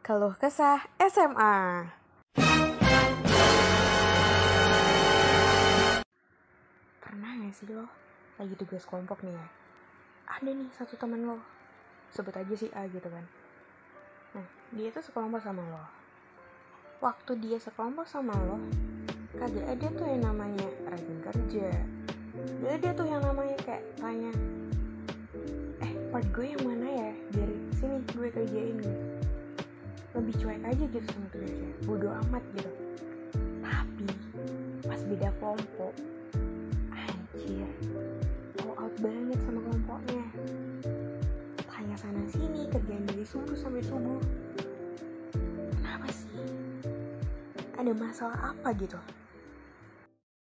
Keluh Kesah SMA. Pernah gak sih lo lagi tugas kelompok nih ya? Ada nih satu temen lo, sebut aja si A gitu kan. Nah, dia tuh sekelompok sama lo. Waktu dia sekelompok sama lo, kagak ada tuh yang namanya rajin kerja. Gak ada tuh yang namanya kayak tanya, eh part gue yang mana ya? Dari sini gue kerjain gitu lebih cuek aja gitu sama tugasnya bodoh amat gitu. Tapi pas beda kelompok anjir all out banget sama kelompoknya. Tanya sana sini kerjaan dari subuh sampai subuh. Kenapa sih? Ada masalah apa gitu